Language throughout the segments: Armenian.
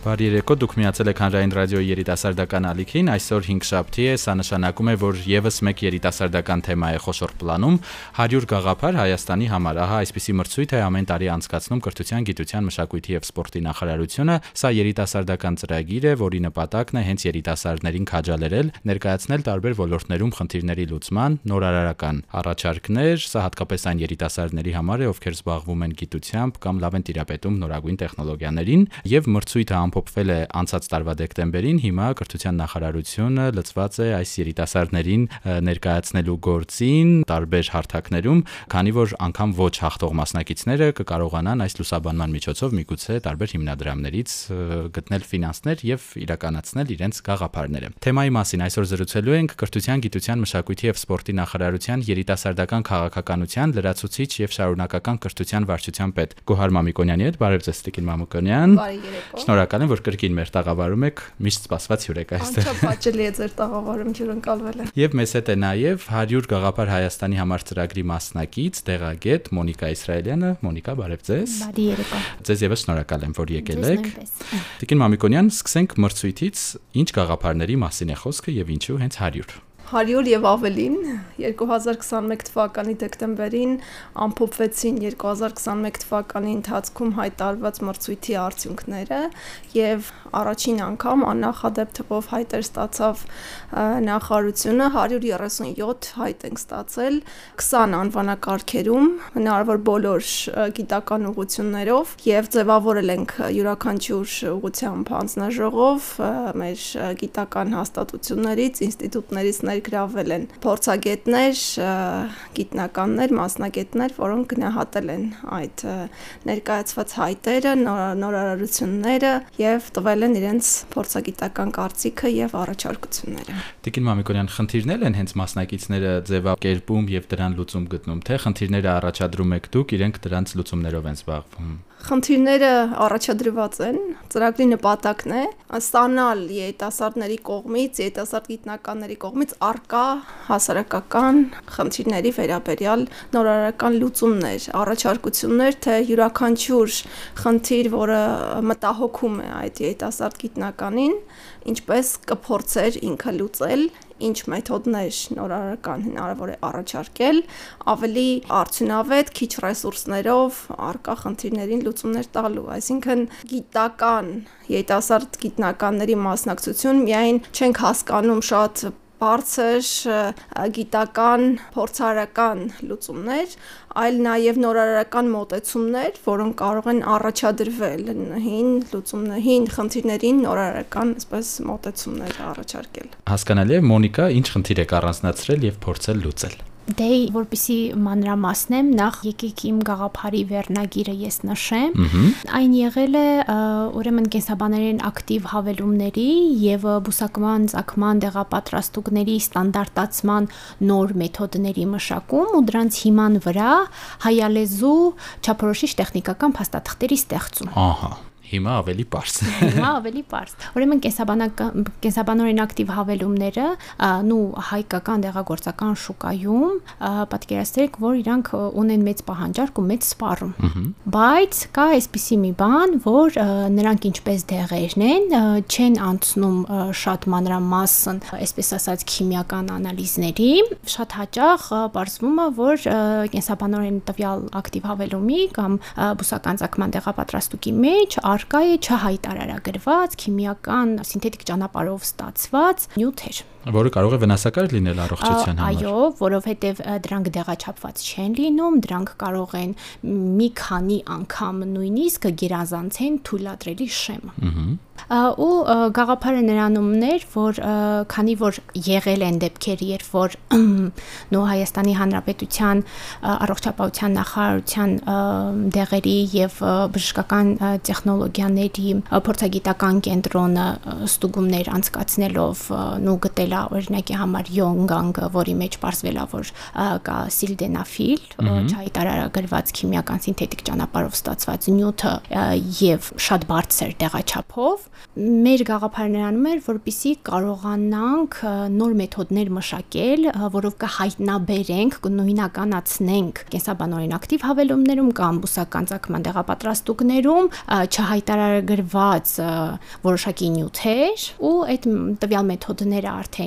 Բարի երեկո, դուք միացել եք Հանրային ռադիոյի երիտասարդական ալիքին։ Այսօր 5 շաբթի է, սա նշանակում է, որ եւս մեկ երիտասարդական թեմա է խոշոր պլանում՝ 100 գաղափար Հայաստանի համար։ Ահա այսպիսի մրցույթ է ամեն տարի անցկացնում Կրթության, Գիտության, Մշակույթի եւ Սպորտի նախարարությունը։ Սա երիտասարդական ծրագիր է, որի նպատակն է հենց երիտասարդներին քաջալերել, ներկայացնել տարբեր ոլորտներում խնդիրների լուծման նորարարական առաջարկներ։ Սա հատկապես այն երիտասարդների համար է, ովքեր զբաղվում են գիտությամբ կամ լավ են տիրապետում նորագույն տեխնոլոգիաներին եւ մրցույթը ամփոփվել է անցած տարվա դեկտեմբերին, հիմա կրթության նախարարությունը լծված է այս երիտասարդներին ներկայացնելու գործին տարբեր հարթակներում, քանի որ անգամ ոչ հաղթող մասնակիցները կկարողանան այս լուսաբանման միջոցով միգուցե տարբեր հիմնադրամներից գտնել ֆինանսներ եւ իրականացնել իրենց գաղափարները։ Թեմայի մասին այսօր զրուցելու ենք կրթության, գիտության, մշակույթի եւ սպորտի նախարարության երիտասարդական քաղաքականության լրացուցիչ եւ շարունակական կրթության վարչության պետ Գոհար Մամիկոնյանի հետ բարև ձեզ Տիկին Մամիկոնյան։ Բարի երեկո։ Շնորհակալ եմ, որ կրկին մեր տաղավարում եք, միշտ սպասված հյուր եք այստեղ։ Անչափ է ձեր տաղավարում ջրընկալվել է։ Եվ մեզ հետ է նաև 100 գաղափար Հայաստանի համար ծրագրի մասնակից, տեղագետ Մոնիկա Իսրայելյանը։ Մոնիկա, բարև ձեզ։ Բարի երեկո։ Ձեզ եւս շնորհակալ եմ, որ եկել եք։ Տիկին Մամիկոնյան, սկսենք մրցույթից։ Ինչ գաղափարների մասին է խոսքը եւ ինչու հենց 100։ 100 եւ ավելին 2021 թվականի դեկտեմբերին ամփոփվեցին 2021 թվականի ընթացքում հայտարարված մրցույթի արդյունքները եւ առաջին անգամ աննախադեպ թվով հայտեր ստացավ նախարարությունը 137 հայտ ենք ստացել 20 անվանակարգերում հնարավոր բոլոր գիտական ուղություններով եւ ձևավորել ենք յուրաքանչյուր ուղությամբ հանձնաժողով մեր գիտական հաստատություններից ինստիտուտներից ներգրավել են փորձագետներ, գիտնականներ, մասնագետներ, որոնք գնահատել են այդ ներկայացված հայտերը, նորարարությունները եւ տվել են իրենց փորձագիտական կարծիքը եւ առաջարկությունները։ Տիկին Մամիկոնյան, խնդիրներ են հենց մասնակիցները ձևակերպում եւ դրան լուծում գտնում, թե խնդիրները առաջադրում եք դուք, իրենք դրանց լուծումներով են զբաղվում։ Խնդիրները առաջադրված են։ Ծրագրի նպատակն է ստանալ երիտասարդների կողմից, երիտասարդ գիտնականների կողմից արկա հասարակական խնդիրների վերաբերյալ նորարարական լուծումներ, առաջարկություններ, թե յուրաքանչյուր խնդիր, որը մտահոգում է այդ երիտասարդ գիտնականին, ինչպես կփորձեր ինքը լուծել ինչ մեթոդներ նորարարական հնարավոր է առաջարկել, ավելի արդյունավետ, քիչ ռեսուրսներով արկա խնդիրներին լուծումներ տալու, այսինքն գիտական երիտասարդ գիտնականների մասնակցություն միայն չենք հասկանում շատ բարձր գիտական փորձարական լուծումներ, այլ նաև նորարարական մոտեցումներ, որոնք կարող են առաջադրվել հին լուծումներին, խնդիրներին նորարարական, այսպես մոտեցումներ առաջարկել։ Հասկանալի է, Մոնիկա, ինչ խնդիր եք առանձնացրել եւ փորձել լուծել։ Դե որպիսի մանրամասնեմ, նախ եկեք իմ գաղափարի վերնագիրը ես նշեմ։ Այն եղել է ուրեմն կենսաբաներեն ակտիվ հավելումների եւ բուսակման, ցակման դեղապատրաստուկների ստանդարտացման նոր մեթոդների մշակում ու դրանց հիման վրա հայալեզու չափորոշիչ տեխնիկական փաստաթղթերի ստեղծում։ Ահա Հիմա ավելի པարս։ Հիմա ավելի པարս։ Ուրեմն կենսաբանական կենսաբանորեն ակտիվ հավելումները, նու հայկական դեղագործական շուկայում պատկերացրեք, որ իրանք ունեն մեծ պահանջարկ ու մեծ սպառում։ Բայց կա այսպիսի մի բան, որ նրանք ինչպես դեղերն են, չեն անցնում շատ մանրամասն, այսպես ասած, քիմիական անալիզների, շատ հաճախ բարձվում է, որ կենսաբանորեն տվյալ ակտիվ հավելումի կամ բուսական ցակման դեղապատրաստուկի մեջ առկա է չհայտարարագրված քիմիական սինթետիկ ճանապարհով ստացված նյութեր որը կարող է վնասակար լինել առողջության համար։ Այո, որովհետև դրանք դեղաչափված չեն լինում, դրանք կարող են մի քանի անգամ նույնիսկ գերազանցեն թույլատրելի շեմը։ Ահա ու գաղափարը նրանումն էր, որ քանի որ եղել են դեպքեր, երբ որ նո Հայաստանի Հանրապետության առողջապահության նախարարության դեղերի եւ բժշկական տեխնոլոգիաների փորձագիտական կենտրոնը ստուգումներ անցկացնելով նո գտել ելա օրինակի համար Yongang, որի մեջ բարձվելա որ կա սիլդենաֆիլ, չհայտարարագրված քիմիական սինթետիկ ճանապարհով ստացված նյութը եւ շատ բարձր տեղաչափով Մեր գաղափարը նրանում էր, որպիսի կարողանանք նոր մեթոդներ մշակել, որով կհայտնաբերենք, կնույնականացնենք կենսաբանորեն ակտիվ հավելումներում կամ բուսական ցակման դեղապատրաստուկներում չհայտարարագրված որոշակի նյութեր ու այդ տվյալ մեթոդները արդեն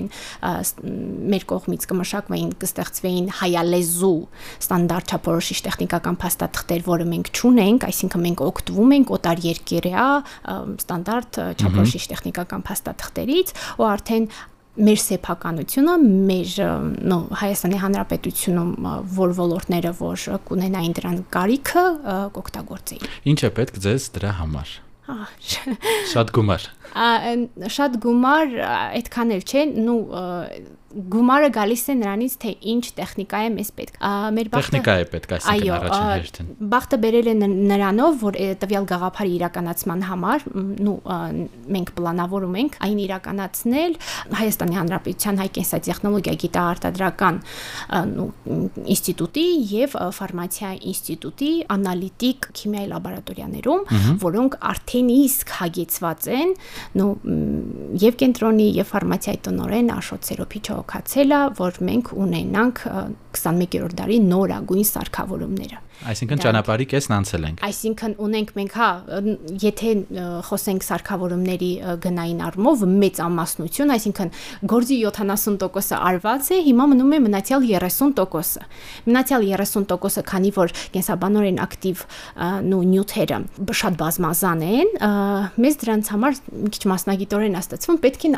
մեր կողմից կմշակվեին, կստեղծվեին հայալեզու ստանդարտ չափորոշիչ տեխնիկական փաստաթղթեր, որը մենք չունենք, այսինքն մենք օգտվում ենք օտար երկերյա ստանդարտ չափորոշիչ տեխնիկական փաստաթղթերից ու արդեն մեր սեփականությունը, մեր նո Հայաստանի Հանրապետությունում որ ոլորտները որ կունենային դրան կարիքը կօգտագործեին։ Ինչ է պետք ձեզ դրա համար։ Շատ գումար։ Շատ գումար այդքան էլ չէ, նու գումարը գալիս է նրանից թե ինչ տեխնիկա է մեզ պետք։ Մեր բախտը Տեխնիկա է պետք, այսինքն առաջին հերթին։ Բախտը բերել է նրանով, որ տվյալ գաղափարի իրականացման համար, նու մենք պլանավորում ենք այն իրականացնել Հայաստանի Հանրապետության հայ կենսատեխնոլոգիա գիտաարտադրական ինստիտուտի եւ ֆարմացիա ինստիտուտի անալիտիկ քիմիայի լաբորատորիաներում, որոնք արդեն իսկ հագեցված են նու եւ կենտրոնի եւ ֆարմացիայի տնորեն Աշոտ Սերոփիչը հոգացել է, որ մենք ունենանք 21-րդ դարի նորագույն սարքավորումները։ Այսինքն ճանապարհի կեսն անցել ենք։ Այսինքն ունենք մենք հա, եթե խոսենք սարքավորումների գնային առումով մեծ ամասնություն, այսինքն գործի 70%-ը արված է, հիմա մնում է մնացյալ 30%-ը։ Մնացյալ 30%-ը, քանի որ կենսաբանորեն ակտիվ նու նյութերը շատ բազմազան են, մեզ դրանց համար մի քիչ մասնագիտորեն աստացվում պետք են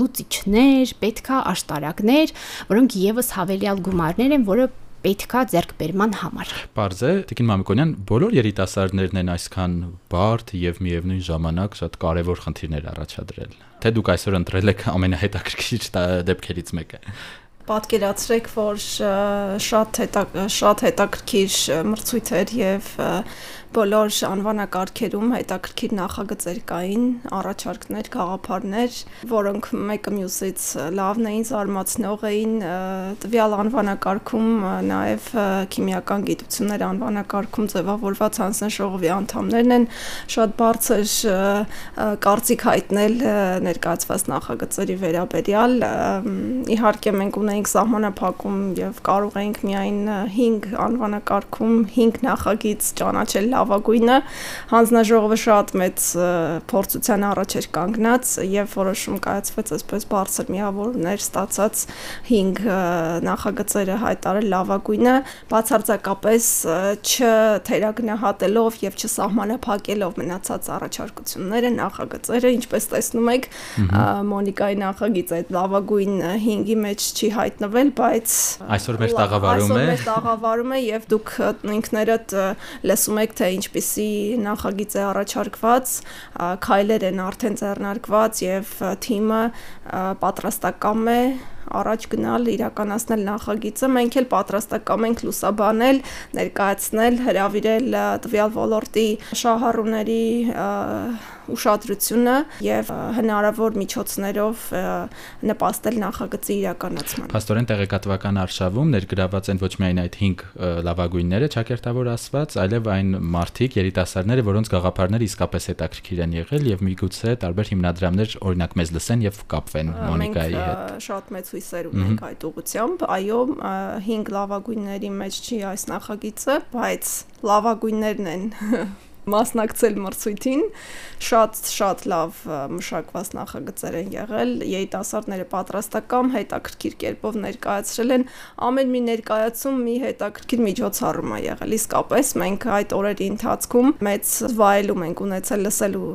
լուծիչներ, պետքա աշտարակներ, որոնք եւս հավելյալ գումարներ են, որը պետքա ձեռքբերման համար։ Պարզ է, Տիկին Մամիկոնյան, բոլոր երիտասարդներն են այսքան բարդ եւ միևնույն ժամանակ շատ կարեւոր խնդիրներ առաջադրել։ Թե դուք այսօր ընտրել եք ամենահետաքրքիր դեպքերից մեկը պատկերացրեք, որ շատ հետա շատ հետաքրքիր մրցույթ էր եւ բոլոր անվանակարգերում հետաքրքիր նախագծեր կային, առաջարկներ, գաղափարներ, որոնք մեկը մյուսից լավն էին, զարմացնող էին, տվյալ անվանակարգում նաև քիմիական գիտություններ անվանակարգում ձևավորված հանձնաժողովի անդամներն են շատ բարձր կարծիք հայտնել ներկայացված նախագծերի վերաբերյալ։ Իհարկե մենք ունենք սահմանափակում եւ կարող ենք միայն 5 անվանակարգում 5 նախագիծ ճանաչել լավ լավագույնը հանձնաժողովը շատ մեծ փորձության առաջ էր կանգնած եւ որոշում կայացվեց այսպես բարձր միավորներ ստացած 5 նախագծերը հայտարել լավագույնը բացարձակապես չթերագնահատելով եւ չսահմանափակելով մնացած առաջարկությունները նախագծերը ինչպես տեսնում եք Մոնիկայի նախագիծ այդ լավագույն 5-ի մեջ չի հայտնվել բայց այսօր մեր տաղավարում է այսօր մեր տաղավարում է եւ դուք ինքներդ լսում եք թե ինչպիսի նախագիծ է առաջարկված, քայլեր են արդեն ձեռնարկված եւ թիմը պատրաստակամ է առաջ գնալ, իրականացնել նախագիծը, մենք էլ պատրաստակամ ենք լուսաբանել, ներկայացնել, հրավիրել տվյալ ոլորտի շահառուների ուշադրությունը եւ հնարավոր միջոցներով նպաստել նախագծի իրականացմանը։ Փաստորեն տեղեկատվական արշավում ներգրաված են ոչ միայն այդ 5 լավագույնները ճակերտավոր ասված, այլև այն մարտիկ երիտասարդները, որոնց գաղափարները իսկապես հետաքրքիր են եղել եւ միգուցե տարբեր հիմնադրամներ օրինակ մեզ լսեն եւ կապվեն Մոնիկայի հետ։ շատ մեծ հույսեր ունենք այդ ուղությամբ։ Այո, 5 լավագույնների մեջ չի այս նախագիծը, բայց լավագույններն են մասնակցել մրցույթին շատ շատ լավ մշակված նախագծեր են եղել երիտասարդները պատրաստական հետաքրքիր կերպով ներկայացրել են ամեն մի ներկայացում մի հետաքրքիր միջոցառում է եղել իսկապես մենք այդ օրերի ընթացքում մեծ վայելում ենք ունեցել լսելու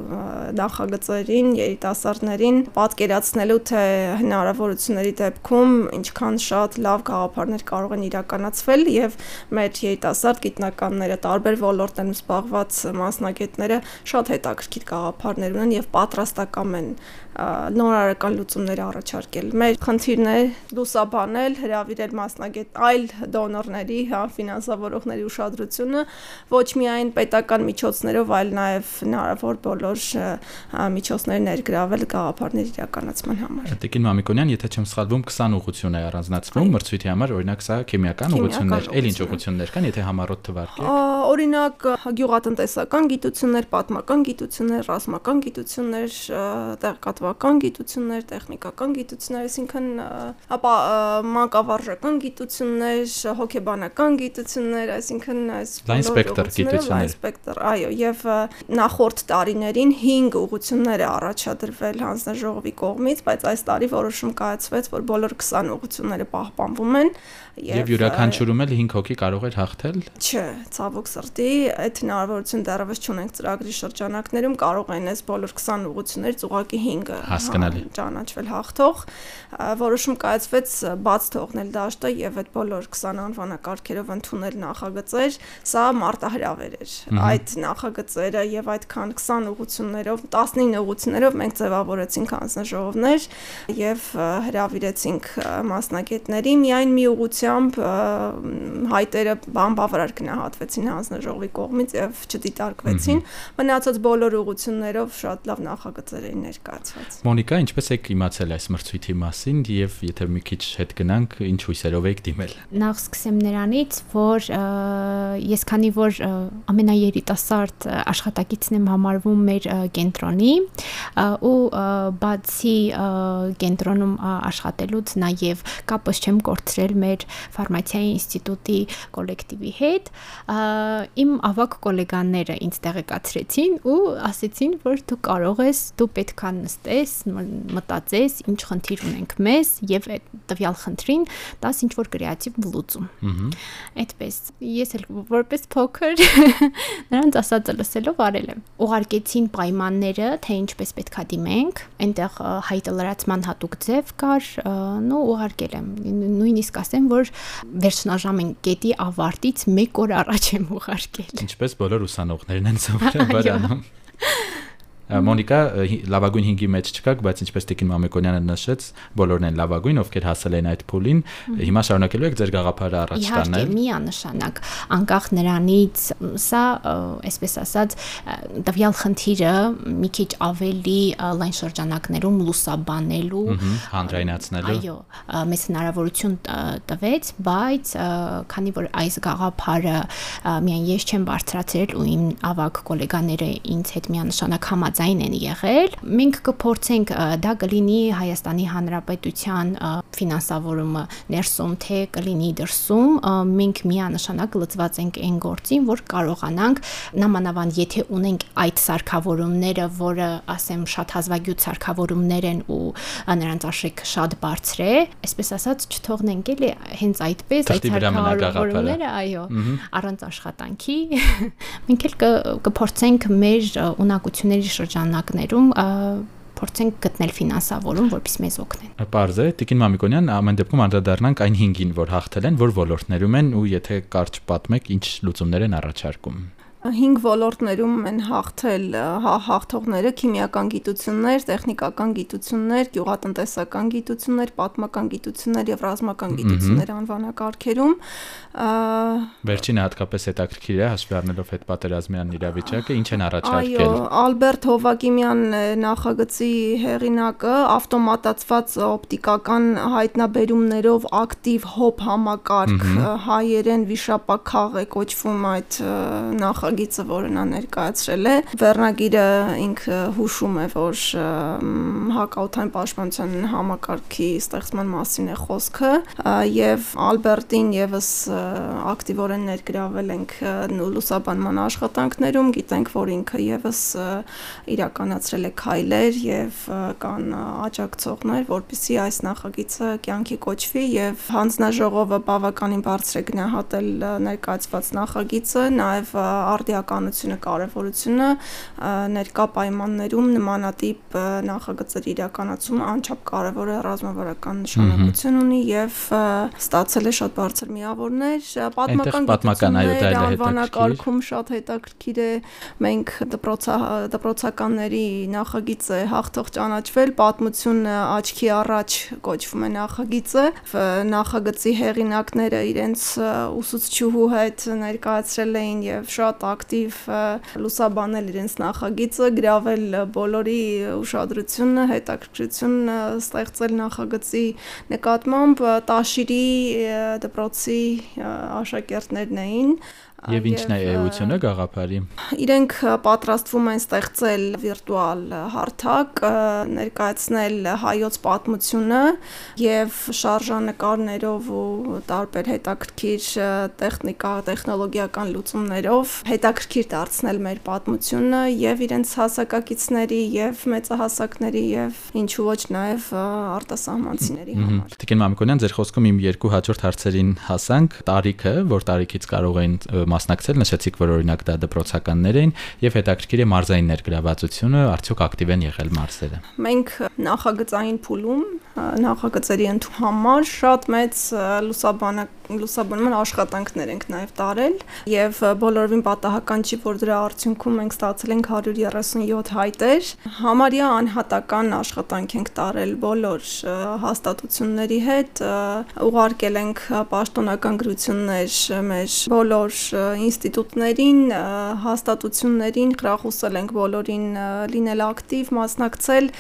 նախագծերին երիտասարդներին պատկերացնելու թե հնարավորությունների դեպքում ինչքան շատ լավ գաղափարներ կարող են իրականացվել եւ մեր երիտասարդ գիտնականները տարբեր ոլորտներում զբաղված մասնագետները շատ հետաքրքիր գաղափարներ ունեն եւ պատրաստական են նորարարական լուծումներ առաջարկել։ Մեր խնդիրն է լուսաբանել, հրավիրել մասնագետ այլ դոնորների, հա, ֆինանսավորողների ուշադրությունը ոչ միայն պետական միջոցներով, այլ նաև հնարավոր բոլոր միջոցներ ներգրավել գաղափարների իրականացման համար։ Տիկին Մամիկոնյան, եթե չեմ սխալվում, 20 ուղղություն է առանձնացվում մրցույթի համար, օրինակ սա քիմիական ուղղություններ, այլ ինչ ուղղություններ կան, եթե համառոտ թվարկեք։ Օրինակ գյուղատնտեսական տեխնիկական գիտություններ, պատմական գիտություններ, ռազմական գիտություններ, տեղեկատվական գիտություններ, տեխնիկական գիտություններ, այսինքն ապա մանկավարժական գիտություններ, հոգեբանական գիտություններ, այսինքն այս լայն սպեկտր գիտություններ, լայն սպեկտր, այո, եւ նախորդ տարիներին 5 ուղություններ է առաջադրվել հանձնաժողովի կողմից, բայց այս տարի որոշում կայացվեց, որ բոլոր 20 ուղությունները պահպանվում են Եվ յուրաքանչյուրում էլ 5 հոգի կարող էր հաղթել։ Չէ, ցավոք սրտի, այդ հնարավորություն դեռևս չունենք ծրագրի շրջանակներում, կարող են այս բոլոր 20 ուղություններից ուղակի 5-ը հասկանալի ճանաչվել հաղթող։ Որոշում կայացվեց բաց թողնել դաշտը եւ այդ բոլոր 20 անվանակարգերով ընդունել նախագծեր, սա մարտահրավեր էր։ Այդ նախագծերը եւ այդքան 20 ուղություններով, 19 ուղություններով մենք ձևավորեցինք հանձնաժողովներ եւ հրավիրեցինք մասնագետների միայն մի ուղությամբ հայտերը բամբավարար գնահատվեցին հանձնաժողովի կողմից եւ չդիտարկվեցին։ Մնացած բոլոր ուղություններով շատ լավ նախագծեր էին ներկայացված։ Մոնիկա, ինչպես եք իմացել այս մրցույթի մասին եւ եթե մի քիչ հետ գնանք, ինչ հույսերով եք դիմել։ Նախ սկսեմ նրանից, որ ես քանի որ ամենաերիտասարդ աշխատակիցն եմ համարվում մեր կենտրոնի ու բացի կենտրոնում աշխատելուց նաև կապս չեմ կորցրել մեր ֆարմացիայի ինստիտուտի կոլեկտիվի հետ իմ ավակ գոլեգանները ինձ տեղեկացրեցին ու ասեցին որ դու կարող ես դու պետքա նստես մտածես ինչ խնդիր ունենք մեզ եւ այդ տվյալ խնդրին տաս ինչ որ կրեատիվ լուծում այդպես ես էլ որպես փոքր նրանց ասածը լսելով արել եմ ուղարկեցին պայմանները թե ինչպես պետքա դիմենք այնտեղ հայտը լրացման հատուկ ձև կար նո ուղարկել եմ նույնիսկ ասեմ որ վերջնաժամին կետի ավարտից 1 օր առաջ եմ ուղարկել։ Ինչպես բոլոր professionell nennen, so ja. Մոնիկա լավագույն 5-ի մեջ չկաք, բայց ինչպես Տիկին Մամիկոնյանը նշեց, բոլորն են լավագույն, ովքեր հասել են այդ փուլին։ Հիմա շարունակելու եք ձեր գաղափարը առաջ տանել։ Իհարկե, միանշանակ, անկախ նրանից, սա, այսպես ասած, տվյալ խնդիրը մի քիչ ավելի լայն շրջանակներում լուսաբանելու, հանրայնացնելու։ Այո, մեծ հնարավորություն տվեց, բայց քանի որ այս գաղափարը միայն ես չեմ բարձրացրել ու իմ ավակ գոլեգաները ինձ հետ միանշանակ համաձայն համաձայն են եղել։ Մենք կփորձենք դա կլինի Հայաստանի Հանրապետության ֆինանսավորումը ներսում, թե կլինի դրսում, մենք միանշանակ լծված ենք այն գործին, որ կարողանանք նամանավան եթե ունենք այդ սարքավորումները, որը ասեմ շատ հազվագյուտ սարքավորումներ են ու նրանց արժեք շատ բարձր է, այսպես ասած չթողնենք էլի հենց այդպես այդ սարքավորումները, այո, առանց աշխատանքի մենք էլ կփորձենք մեր ունակությունների շրջանակներում փորձենք գտնել ֆինանսավորում, որպես մեզ օգնեն։ Պարզ է, Տիկին Մամիկոնյան, ամեն դեպքում անդրադառնանք այն 5-ին, որ հաղթել են, որ ոլորտներում են ու եթե կարճ պատմեք, ինչ լուծումներ են առաջարկում։ 5 ոլորտներում են հաղթել հա, հաղթողները քիմիական գիտություններ, տեխնիկական գիտություններ, գյուղատնտեսական գիտություններ, պատմական գիտություններ եւ ռազմական գիտություններ անվանակարգերում։ Վերջինը հատկապես հետաքրքիր է հաշվի առնելով հետ պատերազմյան իրավիճակը, ինչ են առաջարկել։ Այո, Ալբերտ Հովակիմյան նախագծի հեղինակը ավտոմատացված օպտիկական հայտնաբերումներով ակտիվ հոբ համակարգ հայերեն վիշապաքաղ է կոչվում այդ նախ նախագիծը, որը նա ներկայացրել է, վերնագիրը ինքը հուշում է, որ հակաօթային պաշտպանության համակարգի ստեղծման մասին է խոսքը, եւ Ալբերտին եւս ակտիվորեն ներգրավել ենք լուսաբանման աշխատանքներում, գիտենք, որ ինքը եւս իրականացրել է քայլեր եւ կան աջակցողներ, որպիսի այս նախագիծը կյանքի կոչվի եւ հանձնաժողովը բավականին բարձր է գնահատել ներկայացված նախագիծը, նաեւ արդիականությունը, կարևորությունը ներկա պայմաններում նմանատիպ նախագծեր իրականացումը անչափ կարևոր է ռազմավարական նշանակություն ունի եւ ստացել է շատ բարձր միավորներ, պատմական պատմական այո դա էլ հետաքրքիր շատ հետաքրքիր է մենք դպրոցա դպրոցականների նախագիծը հաղթող ճանաչվել պատմությունը աչքի առաջ կոչվում է նախագիծը նախագծի հեղինակները իրենց ուսուցչուհու հետ ներկայացրել էին եւ շատ ակտիվ լուսաբանել իրենց նախագիծը, գրավել բոլորի ուշադրությունը, հետաքրքրությունը ստեղծել նախագծի նկատմամբ Տաշիրի դպրոցի աշակերտներն էին Եվ ինչն է էությունը գաղափարի։ Իրենք պատրաստվում են ստեղծել վիրտուալ հարթակ, ներկայացնել հայոց պատմությունը եւ շարժանկարներով ու տարբեր հետաքրքիր տեխնիկա, տեխնոլոգիական լուծումներով հետաքրքիր դարձնել մեր պատմությունը եւ իրենց հասակակիցների եւ մեծահասակների եւ ինչու ոչ նաեւ արտասահմանցիների համար։ Տիկին Մամիկոնյան, ձեր խոսքում իմ երկու հաջորդ հարցերին հասանք՝ տարիքը, որ տարիքից կարող են մասնակցել, նշեցիք, որ օրինակ դա դպրոցականներ էին եւ հետաքրքիր է մարզային ներգրավվածությունը, արդյոք ակտիվ են եղել մարզերը։ Մենք նախագծային փուլում նախագծերի համար շատ մեծ լուսաբանակ լուսաբանման աշխատանքներ ենք նաև տարել եւ բոլորովին պատահական չի որ դրա արդյունքում մենք ստացել ենք 137 հայտեր համարյա անհատական աշխատանք ենք տարել բոլոր հաստատությունների հետ ուղարկել ենք պաշտոնական գրություններ մեր բոլոր ինստիտուտներին հաստատություններին խրախուսել ենք բոլորին լինել ակտիվ մասնակցել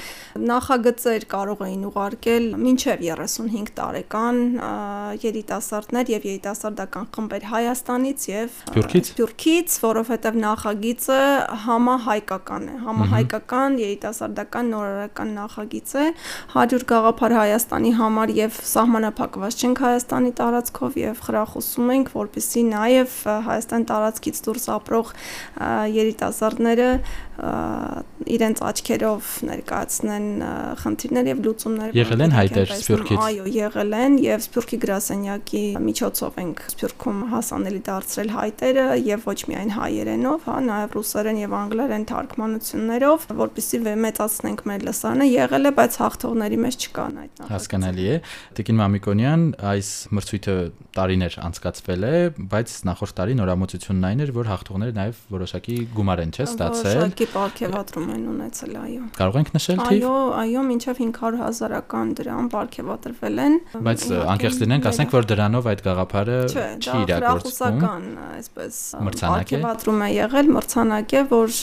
նախագծեր կարող էին ուղարկել մինչև 35 տարեկան երիտասարդներ եւ երիտասարդական խմբեր Հայաստանից եւ Սփյուռքից, որովհետեւ նախագիծը համահայկական է, համահայկական երիտասարդական նորարարական նախագիծ է 100 գաղափար Հայաստանի համար եւ սահմանափակված չենք Հայաստանի տարածքով եւ խրախուսում ենք, որպեսզի նաեւ Հայաստան տարածքից դուրս ապրող երիտասարդները իրենց աչքերով ներկայացնեն խնդիրներ եւ լուծումներ։ Եղել են հայտեր Սփյուռքից։ Այո, եղել են եւ Սփյուռքի գրասենյակի միջոցով ենք Սփյուռքում հասանելի դարձրել հայտերը եւ ոչ միայն հայերենով, հա, նաեւ ռուսերեն եւ անգլերեն թարգմանություններով, որպեսզի մեծացնենք մեր լսարանը։ Եղել է, բայց հաղթողների մեջ չկան այդ նախագծը։ Հասկանալի է։ Տիկին Մամիկոնյան, այս մրցույթը տարիներ անցկացվել է, բայց նախորդ տարի նորամուծությունն այն էր, որ հաղթողները նաեւ որոշակի գումար են չէ ստացել։ Որոշակի ապարքեվատրում են ունեցել, այո։ Կարող ենք նշել թիվ։ Այո, այո, մինչև 500 հազարական դրամ ապարքեվատրվել են։ Բայց անկեղծ լինենք, ասենք որ դրանով այդ գաղափարը չի իրագործվում։ Չէ, այսպես ապարքեվատրում է եղել, մրցանակ է, որ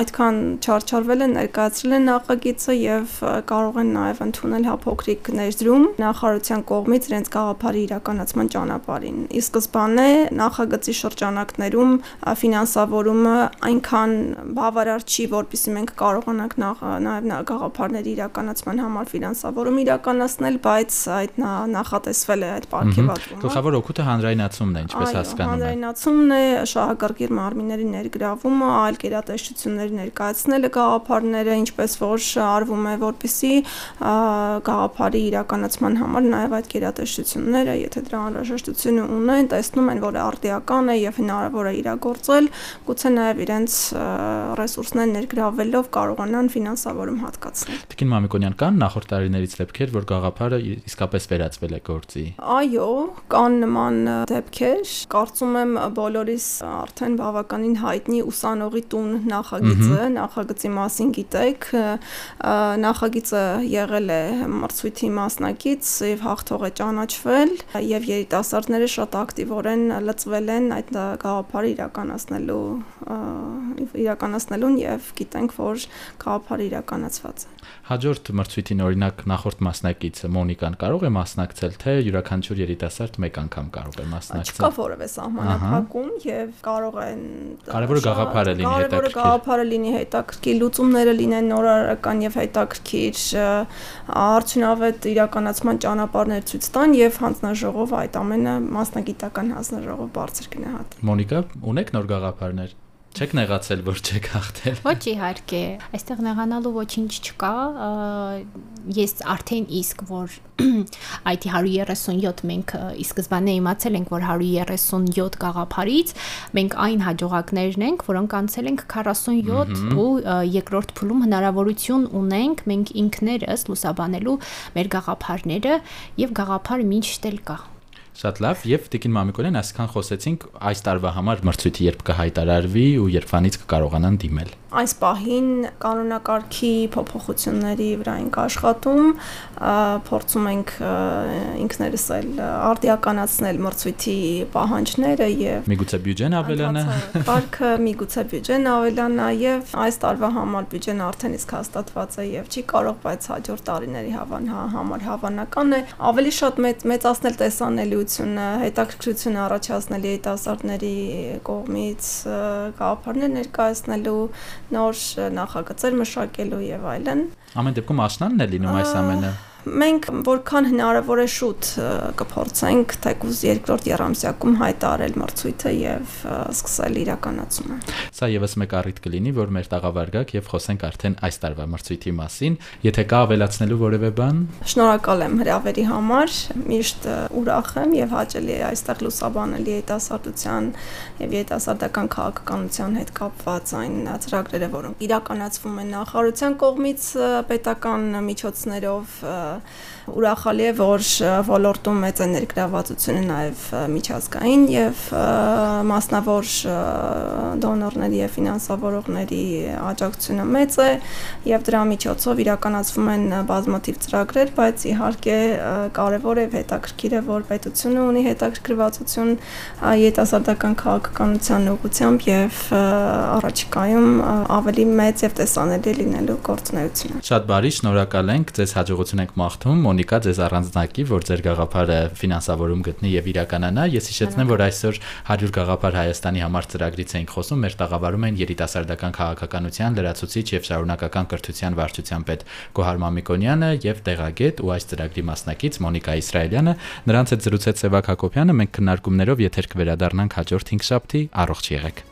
այդքան չարչարվել են, ներկայացրել են նախագիծը եւ կարող են նաեւ ընդունել հա փոքրիկ ներդրում նախարարության կողմից իրենց գաղափարի իրականացման ճանապարհին։ Ի սկզբանե նախագծի շրջանակներում ֆինանսավորումը այնքան բավարար չի, որpիսի մենք կարողանանք նաև գաղափարների իրականացման համար ֆինանսավորում իրականացնել, բայց այդ նախատեսվել է այդ ապարքեվատրումը։ Գլխավոր օգուտը հանրայնացումն է, ինչպես հասկանում եմ։ Հանրայնացումն է, շահագրգիռ մարմինների ներգրավումը, այլ գերատեսչությունների ներկայացնելը գաղափարները, ինչպես որ արվում է, որpիսի գաղափարի իրականացման համար նաև այդ գերատեսչությունները, եթե դրա անհրաժեշտությունը ունեն, տեսնում են, որ արդիական է եւ հնարավոր է իրագործել, գուցե նաև իրենց ռեսուրսներ ներգրավելով կարողանան ֆինանսավորում հատկացնել։ Տիկին Մամիկոնյան կան նախորդ տարիներից դեպքեր, որ գաղափարը իսկապես վերածվել է գործի։ Այո, կան նման դեպքեր։ Կարծում եմ բոլորիս արդեն բավականին հայտնի ուսանողի տուն նախագիծը, նախագծի մասին գիտեք։ Նախագիծը եղել է մրցույթի մասնակից եւ հաղթող է ճանաչվել եւ երիտասարդները շատ ակտիվորեն լծվել են այդ գաղափարը իրականացնելու իրականացնելուն եւ գիտենք, որ գաղափարը իրականացված է։ Հաջորդ մրցույթին օրինակ նախորդ մասնակիցը Մոնիկան կարող է մասնակցել, թե յուրաքանչյուր երիտասարդ մեկ անգամ կարող է մասնակցել։ Չկա որևէ սահմանափակում եւ կարող են Կարևորը գաղափարը լինի հետաքրքիր։ Կարևորը գաղափարը լինի հետաքրքիր, լուծումները լինեն նորարարական եւ հետաքրքիր, արդյունավետ իրականացման ճանապարհներ ցույց տան եւ հանձնաժողով այդ ամենը մասնագիտական հանձնաժողով բարձր գնահատի։ Մոնիկա, ունեք նոր գաղափարներ։ Չեք նեղացել, որ չեք հաղթել։ Ոչ իհարկե, այստեղ նեղանալու ոչինչ չկա։ Ես արդեն իսկ որ IT 137 մենք ի սկզբանե իմացել ենք, որ 137 գաղափարից մենք այն հաջողակներն ենք, որոնք անցել ենք 47 ու երկրորդ փուլում հնարավորություն ունենք մենք ինքներս լուսաբանելու մեր գաղափարները եւ գաղափարը ինչ տել կա։ Շատ լավ, եւ Տիկին Մամիկոնյան, այսքան խոսեցինք այս տարվա համար մրցույթի երբ կհայտարարվի ու երբանից կկարողանան դիմել այս պահին կանոնակարգի փոփոխությունների վրա ենք աշխատում, փորձում ենք ինքներս էլ արդիականացնել մրցույթի պահանջները եւ միգուցե բյուջեն ավելանա։ Պարքը միգուցե բյուջեն ավելանա եւ այս տարվա համար բյուջեն արդեն իսկ հաստատված է եւ չի կարող, բայց հաջորդ տարիների հավան հա, համար հավանական է ավելի շատ մեծացնել տեսանելիությունը, հետաքրքրությունը առաջացնել երիտասարդների կողմից գաղափարներ ներկայացնելու նոր նախագծեր մշակելու եւ այլն։ Ամեն դեպքում աշնանն է լինում այս ամենը մենք որքան հնարավոր է շուտ կփորձենք թեկուզ երկրորդ երամսյակում հայտարել մրցույթը եւ սկսել իրականացումը։ Սա եւս մեկ առիթ կլինի, որ մեր տաղավարգակ եւ խոսենք արդեն այս տարվա մրցույթի մասին։ Եթե կա ավելացնելու որևէ բան։ Շնորհակալ եմ հրավերի համար։ Միշտ ուրախ եմ եւ հաճելի է այստեղ լուսաբանել երիտասարդության եւ երիտասարդական քաղաքականության հետ կապված այն ծրագրերը, որոնք իրականացվում են նախարարության կողմից պետական միջոցներով ուրախալի է, որ ոլորտում մեծ է ներգրավվածությունը նաև միջազգային եւ մասնավոր դոնորների եւ ֆինանսավորողների աջակցությունը մեծ է եւ դրա միջոցով իրականացվում են բազմաթիվ ծրագրեր, բայց իհարկե կարեւոր է հետաքրքիր է, որ պետությունը ունի հետաքրքրվածություն երիտասարդական քաղաքականության ուղղությամբ եւ առաջիկայում ավելի մեծ եւ տեսանելի լինելու գործունեությունը։ Շատ բարի, շնորհակալ ենք ձեզ հաջողություն ենք մաղթում Մոնիկա ձեզ առանձնակի, որ ձեր գաղափարը ֆինանսավորում գտնի եւ իրականանա։ Ես հիշեցնեմ, որ այսօր 100 գաղափար Հայաստանի համար ծրագրից էինք խոսում, մեր տաղավարում են երիտասարդական քաղաքականության լրացուցիչ եւ շարունակական կրթության վարչության պետ Գոհար Մամիկոնյանը եւ տեղագետ ու այս ծրագրի մասնակից Մոնիկա Իսրայելյանը։ Նրանց հետ զրուցեց Սևակ Հակոբյանը։ Մենք քննարկումներով եթեր կվերադառնանք հաջորդ 5 շաբթի։ Առողջ եղեք։